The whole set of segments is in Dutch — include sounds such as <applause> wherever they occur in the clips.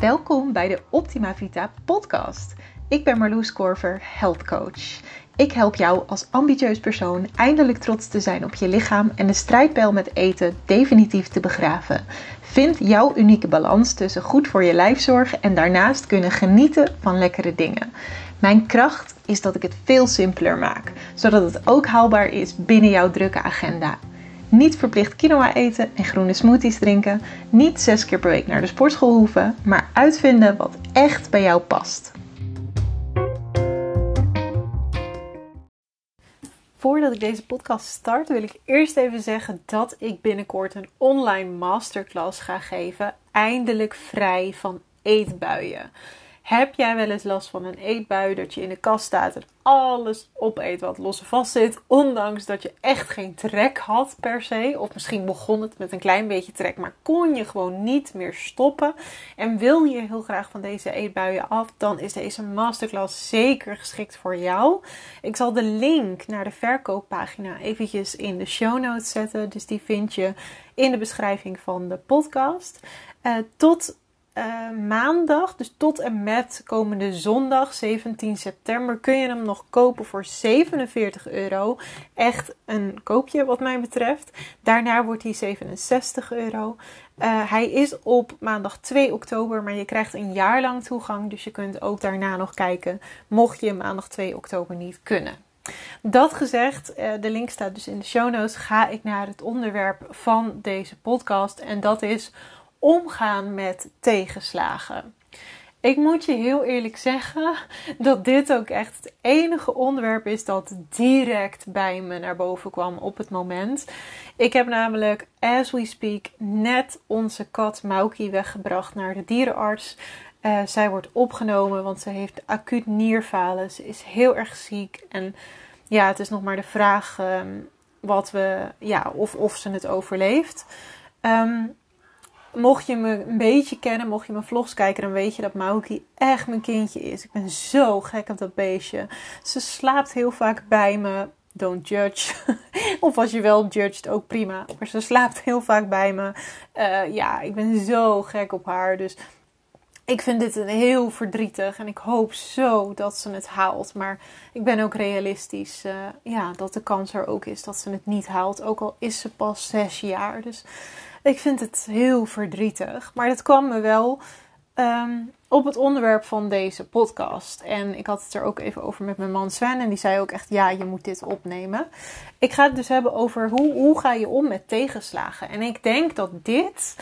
Welkom bij de Optima Vita podcast. Ik ben Marloes Korver, health coach. Ik help jou als ambitieus persoon eindelijk trots te zijn op je lichaam en de strijdpijl met eten definitief te begraven. Vind jouw unieke balans tussen goed voor je lijf zorgen en daarnaast kunnen genieten van lekkere dingen. Mijn kracht is dat ik het veel simpeler maak, zodat het ook haalbaar is binnen jouw drukke agenda. Niet verplicht quinoa eten en groene smoothies drinken. Niet zes keer per week naar de sportschool hoeven, maar uitvinden wat echt bij jou past. Voordat ik deze podcast start, wil ik eerst even zeggen dat ik binnenkort een online masterclass ga geven. Eindelijk vrij van eetbuien. Heb jij wel eens last van een eetbui dat je in de kast staat en alles opeet wat los en vast zit, ondanks dat je echt geen trek had per se, of misschien begon het met een klein beetje trek, maar kon je gewoon niet meer stoppen en wil je heel graag van deze eetbuien af, dan is deze masterclass zeker geschikt voor jou. Ik zal de link naar de verkooppagina eventjes in de show notes zetten, dus die vind je in de beschrijving van de podcast. Uh, tot uh, maandag, dus tot en met komende zondag 17 september, kun je hem nog kopen voor 47 euro. Echt een koopje wat mij betreft. Daarna wordt hij 67 euro. Uh, hij is op maandag 2 oktober, maar je krijgt een jaar lang toegang. Dus je kunt ook daarna nog kijken, mocht je maandag 2 oktober niet kunnen. Dat gezegd, uh, de link staat dus in de show notes. Ga ik naar het onderwerp van deze podcast. En dat is omgaan met tegenslagen. Ik moet je heel eerlijk zeggen dat dit ook echt het enige onderwerp is dat direct bij me naar boven kwam op het moment. Ik heb namelijk, as we speak, net onze kat Mauki weggebracht naar de dierenarts. Uh, zij wordt opgenomen, want ze heeft acuut nierfalen. Ze is heel erg ziek. En ja, het is nog maar de vraag um, wat we, ja, of, of ze het overleeft. Um, mocht je me een beetje kennen, mocht je mijn vlogs kijken, dan weet je dat Mauki echt mijn kindje is. Ik ben zo gek op dat beestje. Ze slaapt heel vaak bij me. Don't judge. <laughs> of als je wel judged, ook prima. Maar ze slaapt heel vaak bij me. Uh, ja, ik ben zo gek op haar. Dus ik vind dit een heel verdrietig. En ik hoop zo dat ze het haalt. Maar ik ben ook realistisch. Uh, ja, dat de kans er ook is dat ze het niet haalt. Ook al is ze pas zes jaar. Dus ik vind het heel verdrietig. Maar dat kwam me wel um, op het onderwerp van deze podcast. En ik had het er ook even over met mijn man Sven. En die zei ook echt: ja, je moet dit opnemen. Ik ga het dus hebben over hoe, hoe ga je om met tegenslagen. En ik denk dat dit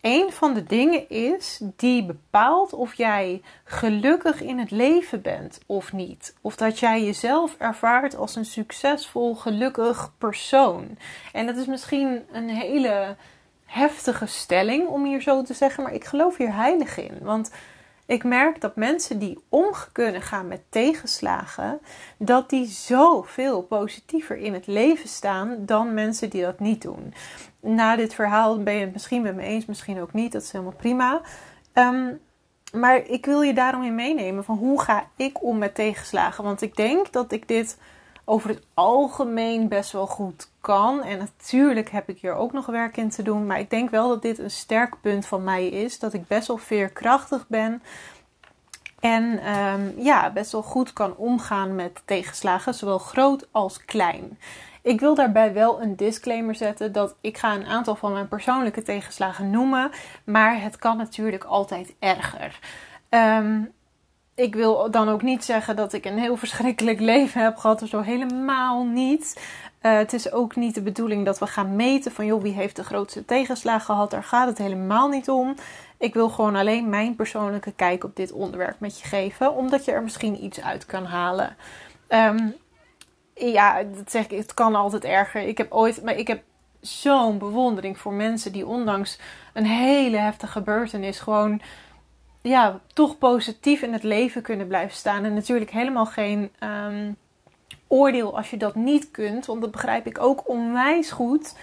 een van de dingen is die bepaalt of jij gelukkig in het leven bent of niet. Of dat jij jezelf ervaart als een succesvol, gelukkig persoon. En dat is misschien een hele heftige stelling, om hier zo te zeggen, maar ik geloof hier heilig in. Want ik merk dat mensen die om kunnen gaan met tegenslagen, dat die zoveel positiever in het leven staan dan mensen die dat niet doen. Na dit verhaal ben je het misschien met me eens, misschien ook niet. Dat is helemaal prima. Um, maar ik wil je daarom in meenemen van hoe ga ik om met tegenslagen. Want ik denk dat ik dit over het algemeen best wel goed kan. En natuurlijk heb ik hier ook nog werk in te doen. Maar ik denk wel dat dit een sterk punt van mij is. Dat ik best wel veerkrachtig ben. En um, ja, best wel goed kan omgaan met tegenslagen, zowel groot als klein. Ik wil daarbij wel een disclaimer zetten dat ik ga een aantal van mijn persoonlijke tegenslagen noemen, maar het kan natuurlijk altijd erger. Um, ik wil dan ook niet zeggen dat ik een heel verschrikkelijk <laughs> leven heb gehad of zo. Helemaal niet. Uh, het is ook niet de bedoeling dat we gaan meten van joh, wie heeft de grootste tegenslag gehad. Daar gaat het helemaal niet om. Ik wil gewoon alleen mijn persoonlijke kijk op dit onderwerp met je geven, omdat je er misschien iets uit kan halen. Um, ja, dat zeg ik, het kan altijd erger. Ik heb ooit, maar ik heb zo'n bewondering voor mensen die ondanks een hele heftige gebeurtenis gewoon ja, toch positief in het leven kunnen blijven staan. En natuurlijk helemaal geen um, oordeel als je dat niet kunt, want dat begrijp ik ook onwijs goed.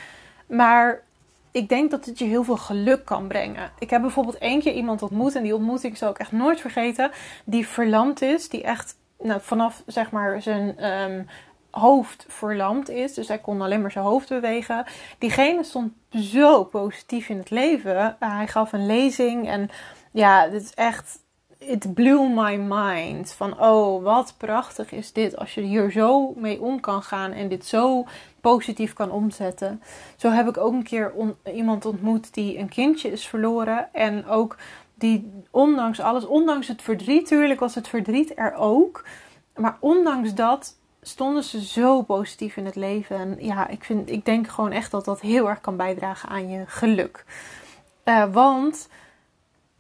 Maar ik denk dat het je heel veel geluk kan brengen. Ik heb bijvoorbeeld één keer iemand ontmoet en die ontmoeting zal ik echt nooit vergeten. Die verlamd is, die echt nou, vanaf zeg maar zijn um, hoofd verlamd is. Dus hij kon alleen maar zijn hoofd bewegen. Diegene stond zo positief in het leven. hij gaf een lezing en ja, dit is echt. It blew my mind. Van oh, wat prachtig is dit als je hier zo mee om kan gaan en dit zo positief kan omzetten. Zo heb ik ook een keer iemand ontmoet die een kindje is verloren. En ook die, ondanks alles, ondanks het verdriet, tuurlijk was het verdriet er ook. Maar ondanks dat stonden ze zo positief in het leven. En ja, ik, vind, ik denk gewoon echt dat dat heel erg kan bijdragen aan je geluk. Uh, want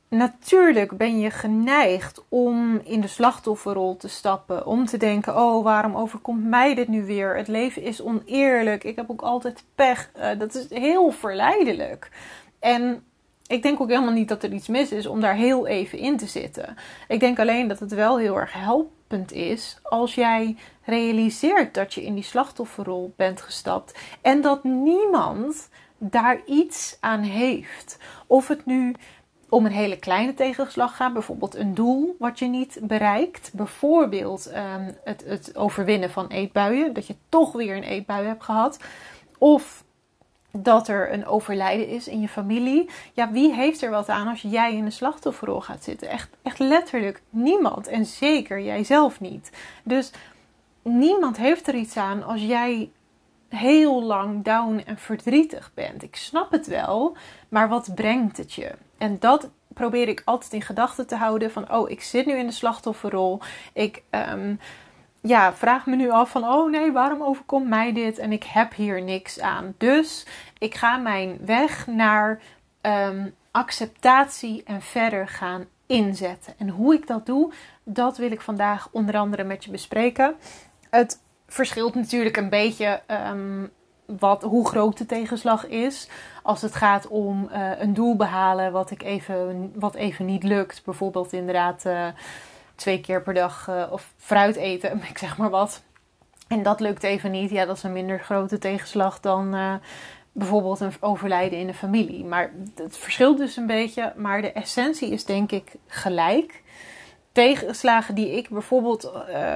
natuurlijk ben je geneigd om in de slachtofferrol te stappen. Om te denken: oh, waarom overkomt mij dit nu weer? Het leven is oneerlijk. Ik heb ook altijd pech. Uh, dat is heel verleidelijk. En ik denk ook helemaal niet dat er iets mis is om daar heel even in te zitten. Ik denk alleen dat het wel heel erg helpend is als jij realiseert dat je in die slachtofferrol bent gestapt en dat niemand daar iets aan heeft. Of het nu om een hele kleine tegenslag gaat, bijvoorbeeld een doel wat je niet bereikt, bijvoorbeeld ehm, het, het overwinnen van eetbuien, dat je toch weer een eetbui hebt gehad, of dat er een overlijden is in je familie. Ja, wie heeft er wat aan als jij in de slachtofferrol gaat zitten? Echt, echt letterlijk niemand. En zeker jijzelf niet. Dus niemand heeft er iets aan als jij heel lang down en verdrietig bent. Ik snap het wel, maar wat brengt het je? En dat probeer ik altijd in gedachten te houden van oh, ik zit nu in de slachtofferrol. Ik ehm, ja, vraag me nu af van oh nee, waarom overkomt mij dit en ik heb hier niks aan. Dus ik ga mijn weg naar ehm, acceptatie en verder gaan inzetten. En hoe ik dat doe, dat wil ik vandaag onder andere met je bespreken. Het verschilt natuurlijk een beetje um, wat, hoe groot de tegenslag is. Als het gaat om uh, een doel behalen wat, ik even, wat even niet lukt. Bijvoorbeeld inderdaad uh, twee keer per dag uh, of fruit eten, <laughs> ik zeg maar wat. En dat lukt even niet. Ja, dat is een minder grote tegenslag dan bijvoorbeeld een overlijden in de familie. Maar het verschilt dus een beetje. Maar de essentie is denk ik gelijk tegenslagen die ik bijvoorbeeld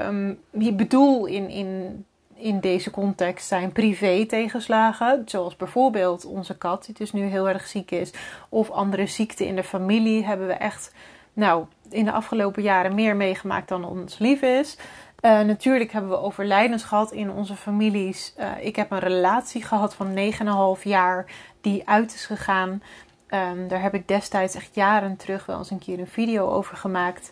um, bedoel in, in, in deze context zijn privé tegenslagen. Zoals bijvoorbeeld onze kat die dus nu heel erg ziek is. Of andere ziekten in de familie hebben we echt nou, in de afgelopen jaren meer meegemaakt dan ons lief is. Uh, natuurlijk hebben we overlijdens gehad in onze families. Uh, ik heb een relatie gehad van 9,5 jaar die uit is gegaan. Um, daar heb ik destijds echt jaren terug wel eens een keer een video over gemaakt.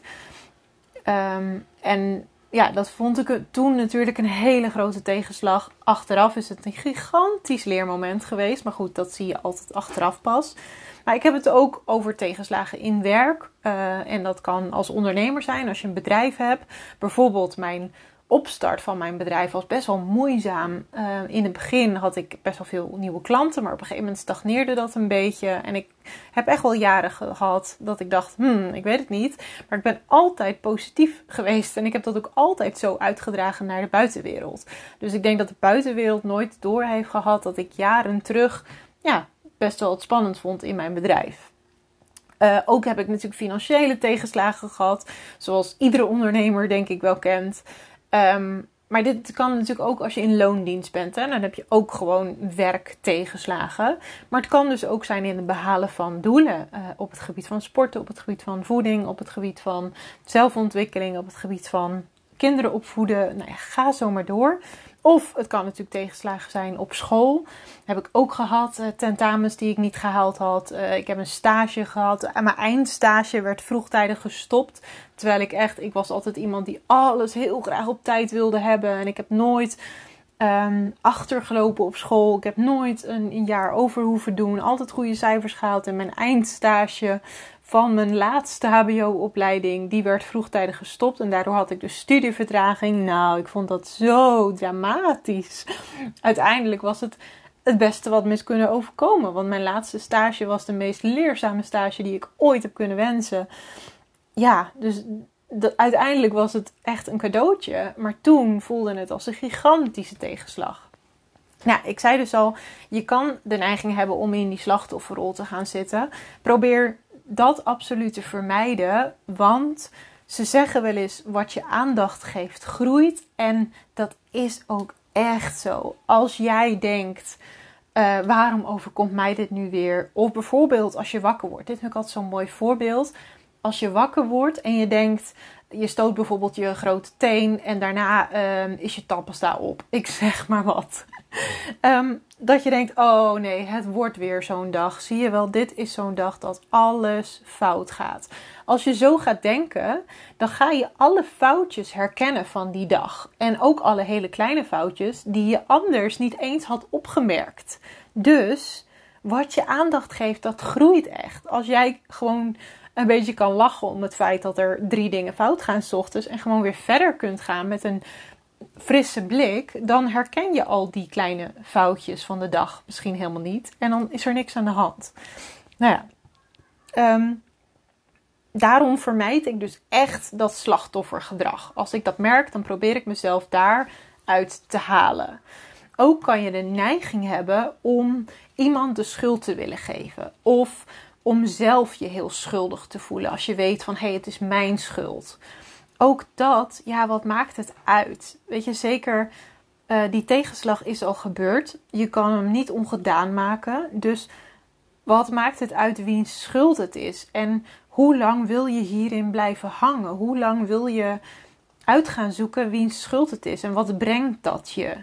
Um, en ja, dat vond ik toen natuurlijk een hele grote tegenslag. Achteraf is het een gigantisch leermoment geweest. Maar goed, dat zie je altijd achteraf pas. Maar ik heb het ook over tegenslagen in werk. Uh, en dat kan als ondernemer zijn, als je een bedrijf hebt. Bijvoorbeeld mijn opstart van mijn bedrijf was best wel moeizaam. Uh, in het begin had ik best wel veel nieuwe klanten, maar op een gegeven moment stagneerde dat een beetje. En ik heb echt wel jaren gehad dat ik dacht, hmm, ik weet het niet. Maar ik ben altijd positief geweest en ik heb dat ook altijd zo uitgedragen naar de buitenwereld. Dus ik denk dat de buitenwereld nooit door heeft gehad dat ik jaren terug ja, best wel het spannend vond in mijn bedrijf. Uh, ook heb ik natuurlijk financiële tegenslagen gehad, zoals iedere ondernemer denk ik wel kent. Um, maar dit kan natuurlijk ook als je in loondienst bent. Hè? Dan heb je ook gewoon werk tegenslagen. Maar het kan dus ook zijn in het behalen van doelen. Uh, op het gebied van sporten, op het gebied van voeding, op het gebied van zelfontwikkeling, op het gebied van kinderen opvoeden. Nou ja, ga zo maar door. Of het kan natuurlijk tegenslagen zijn op school. Heb ik ook gehad. Uh, tentamens die ik niet gehaald had. Uh, ik heb een stage gehad. En mijn eindstage werd vroegtijdig gestopt. Terwijl ik echt, ik was altijd iemand die alles heel graag op tijd wilde hebben. En ik heb nooit um, achtergelopen op school. Ik heb nooit een, een jaar over hoeven doen. Altijd goede cijfers gehaald. En mijn eindstage van mijn laatste HBO-opleiding, die werd vroegtijdig gestopt. En daardoor had ik dus studievertraging. Nou, ik vond dat zo dramatisch. Uiteindelijk was het het beste wat me is kunnen overkomen. Want mijn laatste stage was de meest leerzame stage die ik ooit heb kunnen wensen. Ja, dus uiteindelijk was het echt een cadeautje. Maar toen voelde het als een gigantische tegenslag. Nou, ik zei dus al, je kan de neiging hebben om in die slachtofferrol te gaan zitten. Probeer dat absoluut te vermijden. Want ze zeggen wel eens: wat je aandacht geeft, groeit. En dat is ook echt zo. Als jij denkt. Uh, waarom overkomt mij dit nu weer? Of bijvoorbeeld als je wakker wordt. Dit vind ik altijd zo'n mooi voorbeeld. Als je wakker wordt en je denkt, je stoot bijvoorbeeld je grote teen en daarna um, is je tandpasta op. Ik zeg maar wat. um, dat je denkt, oh nee, het wordt weer zo'n dag. Zie je wel, dit is zo'n dag dat alles fout gaat. Als je zo gaat denken, dan ga je alle foutjes herkennen van die dag. En ook alle hele kleine foutjes die je anders niet eens had opgemerkt. Dus wat je aandacht geeft, dat groeit echt. Als jij gewoon een beetje kan lachen om het feit dat er drie dingen fout gaan s ochtends en gewoon weer verder kunt gaan met een frisse blik, dan herken je al die kleine foutjes van de dag misschien helemaal niet. En dan is er niks aan de hand. Nou ja, ehm, daarom vermijd ik dus echt dat slachtoffergedrag. Als ik dat merk, dan probeer ik mezelf daaruit te halen. Ook kan je de neiging hebben om iemand de schuld te willen geven. Of om zelf je heel schuldig te voelen als je weet van hé, hey, het is mijn schuld. Ook dat, ja, wat maakt het uit? Weet je, zeker uh, die tegenslag is al gebeurd. Je kan hem niet ongedaan maken. Dus wat maakt het uit wiens schuld het is? En hoe lang wil je hierin blijven hangen? Hoe lang wil je uit gaan zoeken wiens schuld het is? En wat brengt dat je?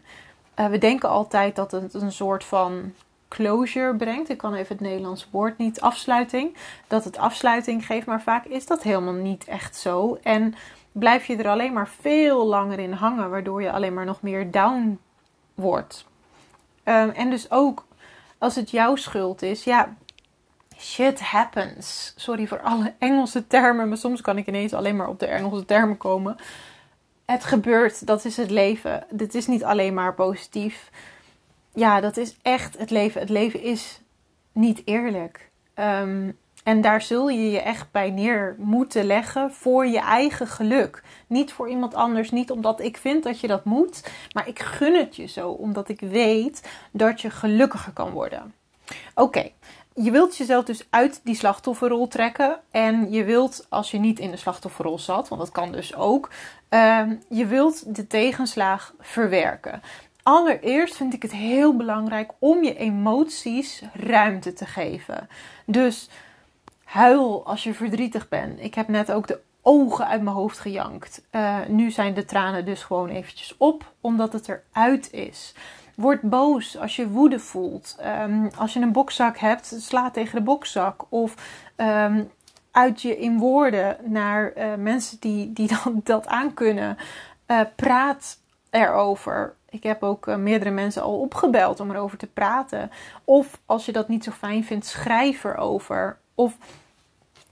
Uh, we denken altijd dat het een soort van closure brengt. Ik kan even het Nederlands woord niet, afsluiting. Dat het afsluiting geeft, maar vaak is dat helemaal niet echt zo. En blijf je er alleen maar veel langer in hangen, waardoor je alleen maar nog meer down wordt. Um, en dus ook als het jouw schuld is, ja, shit happens. Sorry voor alle Engelse termen, maar soms kan ik ineens alleen maar op de Engelse termen komen. Het gebeurt, dat is het leven. Dit is niet alleen maar positief ja, dat is echt het leven. Het leven is niet eerlijk. Um, en daar zul je je echt bij neer moeten leggen voor je eigen geluk. Niet voor iemand anders, niet omdat ik vind dat je dat moet, maar ik gun het je zo, omdat ik weet dat je gelukkiger kan worden. Oké, je wilt jezelf dus uit die slachtofferrol trekken. En je wilt, als je niet in de slachtofferrol zat, want dat kan dus ook, uh, je wilt de tegenslaag verwerken. Allereerst vind ik het heel belangrijk om je emoties ruimte te geven. Dus huil als je verdrietig bent. Ik heb net ook de ogen uit mijn hoofd gejankt. Uh, nu zijn de tranen dus gewoon eventjes op, omdat het eruit is. Word boos als je woede voelt. Um, als je een bokzak hebt, sla tegen de bokzak. Of um, uit je in woorden naar uh, mensen die, die dan, <laughs> dat aankunnen. Uh, praat erover. Ik heb ook uh, meerdere mensen al opgebeld om erover te praten. Of als je dat niet zo fijn vindt, schrijf erover. Of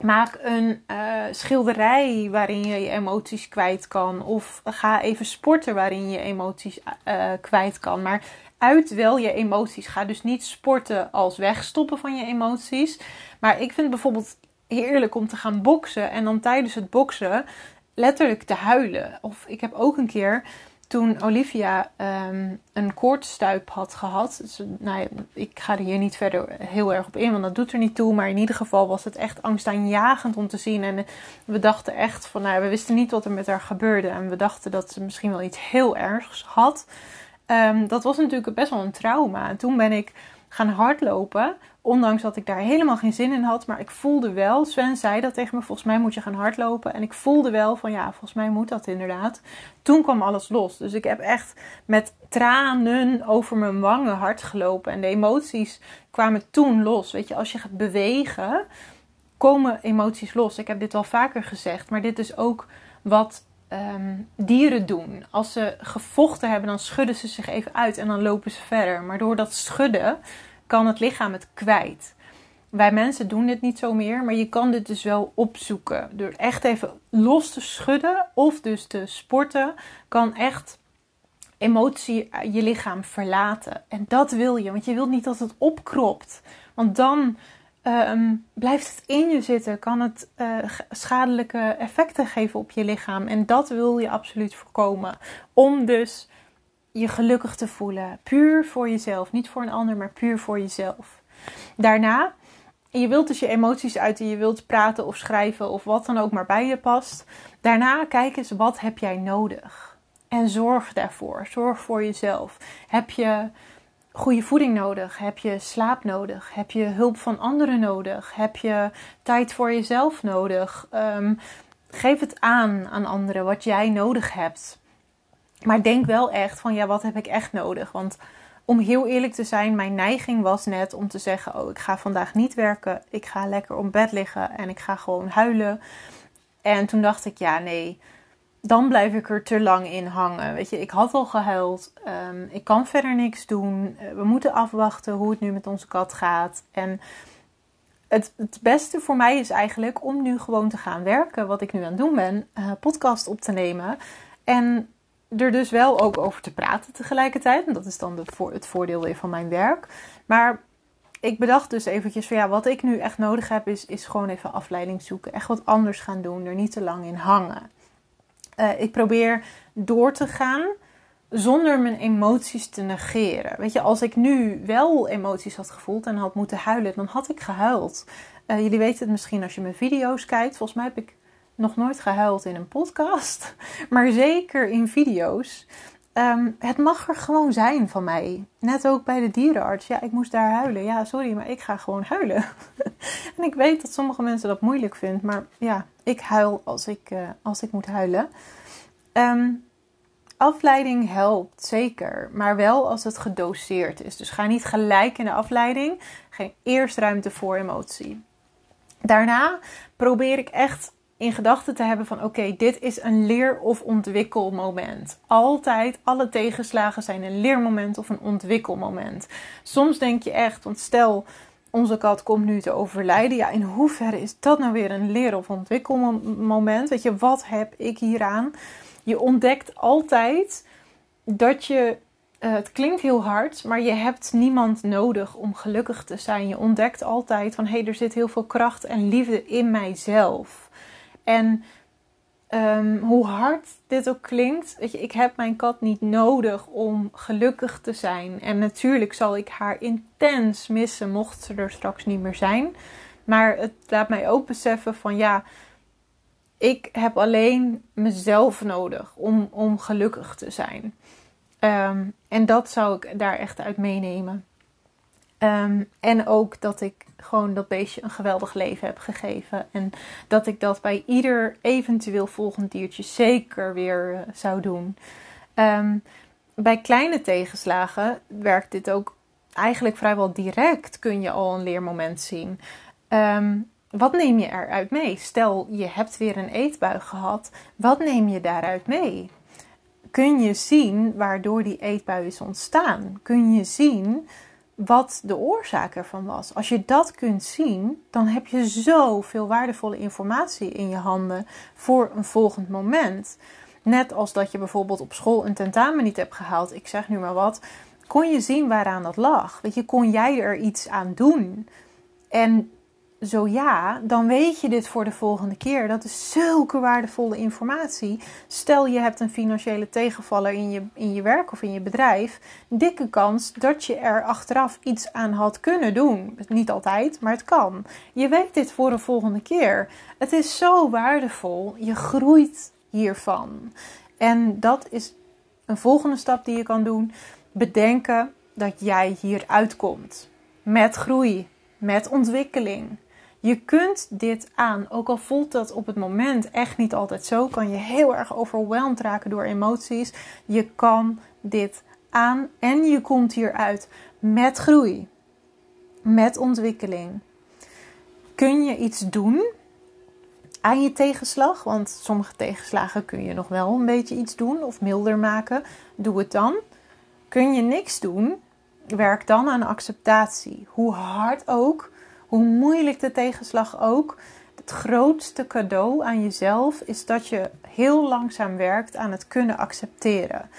maak een uh, schilderij waarin je je emoties kwijt kan. Of ga even sporten waarin je emoties uh, kwijt kan. Maar uit wel je emoties. Ga dus niet sporten als wegstoppen van je emoties. Maar ik vind bijvoorbeeld heerlijk om te gaan boksen. En dan tijdens het boksen letterlijk te huilen. Of ik heb ook een keer toen Olivia um, een koortstuip had gehad. Dus, nou, ik ga er hier niet verder heel erg op in, want dat doet er niet toe. Maar in ieder geval was het echt angstaanjagend om te zien. En we dachten echt van, nou, we wisten niet wat er met haar gebeurde. En we dachten dat ze misschien wel iets heel ergs had. Um, dat was natuurlijk best wel een trauma. En toen ben ik gaan hardlopen. Ondanks dat ik daar helemaal geen zin in had. Maar ik voelde wel, Sven zei dat tegen me, volgens mij moet je gaan hardlopen. En ik voelde wel van ja, volgens mij moet dat inderdaad. Toen kwam alles los. Dus ik heb echt met tranen over mijn wangen hard gelopen. En de emoties kwamen toen los. Weet je, als je gaat bewegen, komen emoties los. Ik heb dit al vaker gezegd. Maar dit is ook wat um, dieren doen. Als ze gevochten hebben, dan schudden ze zich even uit en dan lopen ze verder. Maar door dat schudden kan het lichaam het kwijt. Wij mensen doen dit niet zo meer, maar je kan dit dus wel opzoeken. Door echt even los te schudden of dus te sporten, kan echt emotie je lichaam verlaten. En dat wil je, want je wilt niet dat het opkropt. Want dan um, blijft het in je zitten, kan het uh, schadelijke effecten geven op je lichaam. En dat wil je absoluut voorkomen. Om dus je gelukkig te voelen. Puur voor jezelf. Niet voor een ander, maar puur voor jezelf. Daarna, je wilt dus je emoties uiten. Je wilt praten of schrijven of wat dan ook maar bij je past. Daarna kijk eens, wat heb jij nodig? En zorg daarvoor. Zorg voor jezelf. Heb je goede voeding nodig? Heb je slaap nodig? Heb je hulp van anderen nodig? Heb je tijd voor jezelf nodig? Ehm, geef het aan aan anderen wat jij nodig hebt. Maar denk wel echt van ja, wat heb ik echt nodig? Want om heel eerlijk te zijn, mijn neiging was net om te zeggen: Oh, ik ga vandaag niet werken. Ik ga lekker op bed liggen en ik ga gewoon huilen. En toen dacht ik: Ja, nee, dan blijf ik er te lang in hangen. Weet je, ik had al gehuild. Ehm, ik kan verder niks doen. Eh, we moeten afwachten hoe het nu met onze kat gaat. En het, het, beste voor mij is eigenlijk om nu gewoon te gaan werken. Wat ik nu aan het doen ben. Uh, podcast op te nemen. En er dus wel ook over te praten tegelijkertijd. En dat is dan voor, het voordeel weer van mijn werk. Maar ik bedacht dus eventjes van ja, wat ik nu echt nodig heb is, is gewoon even afleiding zoeken. Echt wat anders gaan doen. Er niet te lang in hangen. Uh, ik probeer door te gaan zonder mijn emoties te negeren. Weet je, als ik nu wel emoties had gevoeld en had moeten huilen, dan had ik gehuild. Uh, jullie weten het misschien als je mijn video's kijkt. Volgens mij heb ik nog nooit gehuild in een podcast, <laughs> maar zeker in video's. Um, het mag er gewoon zijn van mij. Net ook bij de dierenarts. Ja, ik moest daar huilen. Ja, sorry, maar ik ga gewoon huilen. <laughs> en ik weet dat sommige mensen dat moeilijk vinden. Maar ja, ik huil als ik, uh, als ik moet huilen. Um, afleiding helpt zeker. Maar wel als het gedoseerd is. Dus ga niet gelijk in de afleiding. Geen eerst ruimte voor emotie. Daarna probeer ik echt in gedachten te hebben van oké, dit is een leer- of ontwikkelmoment. Altijd, alle tegenslagen zijn een leermoment of een ontwikkelmoment. Soms denk je echt, want stel onze kat komt nu te overlijden. Ja, in hoeverre is dat nou weer een leer- of ontwikkelmoment? Weet je, wat heb ik hieraan? Je ontdekt altijd dat je uh, het klinkt heel hard, maar je hebt niemand nodig om gelukkig te zijn. Je ontdekt altijd van hé, hey, er zit heel veel kracht en liefde in mijzelf. En um, hoe hard dit ook klinkt, weet je, ik heb mijn kat niet nodig om gelukkig te zijn. En natuurlijk zal ik haar intens missen, mocht ze er straks niet meer zijn. Maar het laat mij ook beseffen van ja, ik heb alleen mezelf nodig om, om gelukkig te zijn. Um, en dat zou ik daar echt uit meenemen. Um, en ook dat ik gewoon dat beestje een geweldig leven heb gegeven. En dat ik dat bij ieder eventueel volgend diertje zeker weer uh, zou doen. Um, bij kleine tegenslagen werkt dit ook eigenlijk vrijwel direct. Kun je al een leermoment zien. Um, wat neem je eruit mee? Stel je hebt weer een eetbui gehad. Wat neem je daaruit mee? Kun je zien waardoor die eetbui is ontstaan? Kun je zien wat de oorzaak ervan was. Als je dat kunt zien, dan heb je zoveel waardevolle informatie in je handen voor een volgend moment. Net als dat je bijvoorbeeld op school een tentamen niet hebt gehaald, ik zeg nu maar wat, kon je zien waaraan dat lag. Weet je, kon jij er iets aan doen? En zo ja, dan weet je dit voor de volgende keer. Dat is zulke waardevolle informatie. Stel je hebt een financiële tegenvaller in je, in je werk of in je bedrijf. Dikke kans dat je er achteraf iets aan had kunnen doen. Niet altijd, maar het kan. Je weet dit voor de volgende keer. Het is zo waardevol. Je groeit hiervan. En dat is een volgende stap die je kan doen. Bedenken dat jij hier uitkomt. Met groei, met ontwikkeling. Je kunt dit aan, ook al voelt dat op het moment echt niet altijd zo, kan je heel erg overweldigd raken door emoties. Je kan dit aan en je komt hieruit met groei, met ontwikkeling. Kun je iets doen aan je tegenslag? Want sommige tegenslagen kun je nog wel een beetje iets doen of milder maken. Doe het dan. Kun je niks doen? Werk dan aan acceptatie. Hoe hard ook hoe moeilijk de tegenslag ook, het grootste cadeau aan jezelf is dat je heel langzaam werkt aan het kunnen accepteren.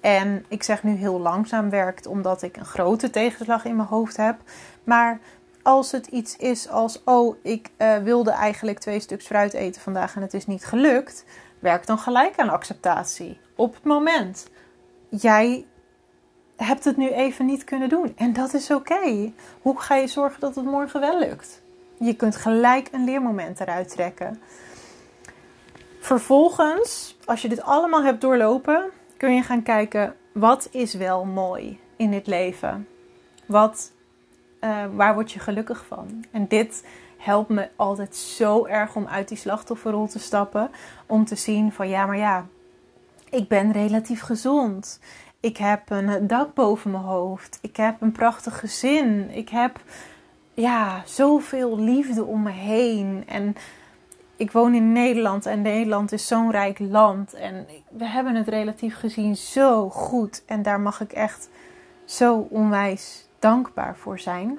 En ik zeg nu heel langzaam werkt omdat ik een grote tegenslag in mijn hoofd heb. Maar als het iets is als: oh, ik uh, wilde eigenlijk twee stuks fruit eten vandaag en het is niet gelukt, werk dan gelijk aan acceptatie. Op het moment. Jij hebt het nu even niet kunnen doen. En dat is oké. Hoe ga je zorgen dat het morgen wel lukt? Je kunt gelijk een leermoment eruit trekken. Vervolgens, als je dit allemaal hebt doorlopen, kun je gaan kijken wat is wel mooi in dit leven. Wat, uh, waar word je gelukkig van? En dit helpt me altijd zo erg om uit die slachtofferrol te stappen. Om te zien van ja, maar ja, ik ben relatief gezond. Ik heb een dak boven mijn hoofd. Ik heb een prachtig gezin. Ik heb ja, zoveel liefde om me heen. En ik woon in Nederland en Nederland is zo'n rijk land. En we hebben het relatief gezien zo goed. En daar mag ik echt zo onwijs dankbaar voor zijn.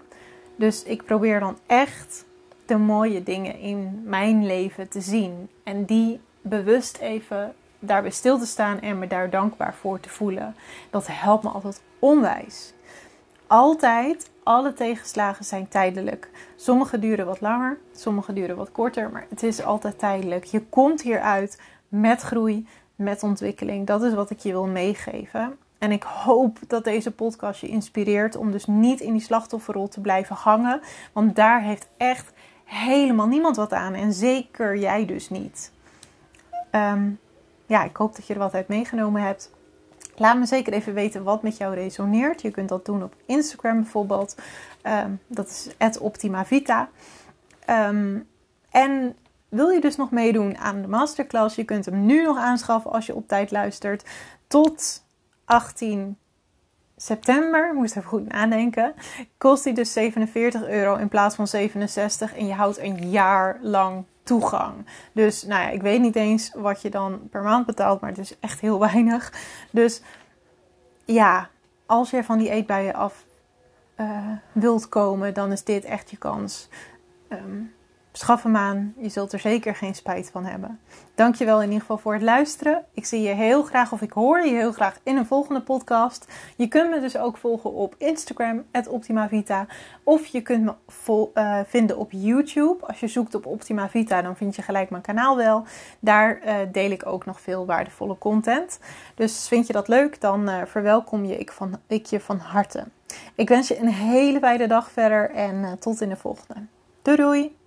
Dus ik probeer dan echt de mooie dingen in mijn leven te zien. En die bewust even daarbij stil te staan en me daar dankbaar voor te voelen. Dat helpt me altijd onwijs. Altijd, alle tegenslagen zijn tijdelijk. Sommige duren wat langer, sommige duren wat korter, maar het is altijd tijdelijk. Je komt hieruit met groei, met ontwikkeling. Dat is wat ik je wil meegeven. En ik hoop dat deze podcast je inspireert om dus niet in die slachtofferrol te blijven hangen. Want daar heeft echt helemaal niemand wat aan. En zeker jij dus niet. Ehm, ja, ik hoop dat je er wat uit meegenomen hebt. Laat me zeker even weten wat met jou resoneert. Je kunt dat doen op Instagram bijvoorbeeld. Ehm, dat is @optimavita. Um, en wil je dus nog meedoen aan de masterclass? Je kunt hem nu nog aanschaffen als je op tijd luistert. Tot 18 september, moest even goed nadenken, kost die dus 47 euro in plaats van 67 en je houdt een jaar lang toegang. Dus nou ja, ik weet niet eens wat je dan per maand betaalt, maar het is echt heel weinig. Dus ja, als je van die eetbuien af uh, wilt komen, dan is dit echt je kans. Um, Schaf hem aan. Je zult er zeker geen spijt van hebben. Dankjewel in ieder geval voor het luisteren. Ik zie je heel graag of ik hoor je heel graag in een volgende podcast. Je kunt me dus ook volgen op Instagram, OptimaVita. Of je kunt me uh, vinden op YouTube. Als je zoekt op Optima Vita, dan vind je gelijk mijn kanaal wel. Daar uh, deel ik ook nog veel waardevolle content. Dus vind je dat leuk, dan uh, verwelkom je ik, van, ik je van harte. Ik wens je een hele fijne dag verder en tot in de volgende. Doei doei!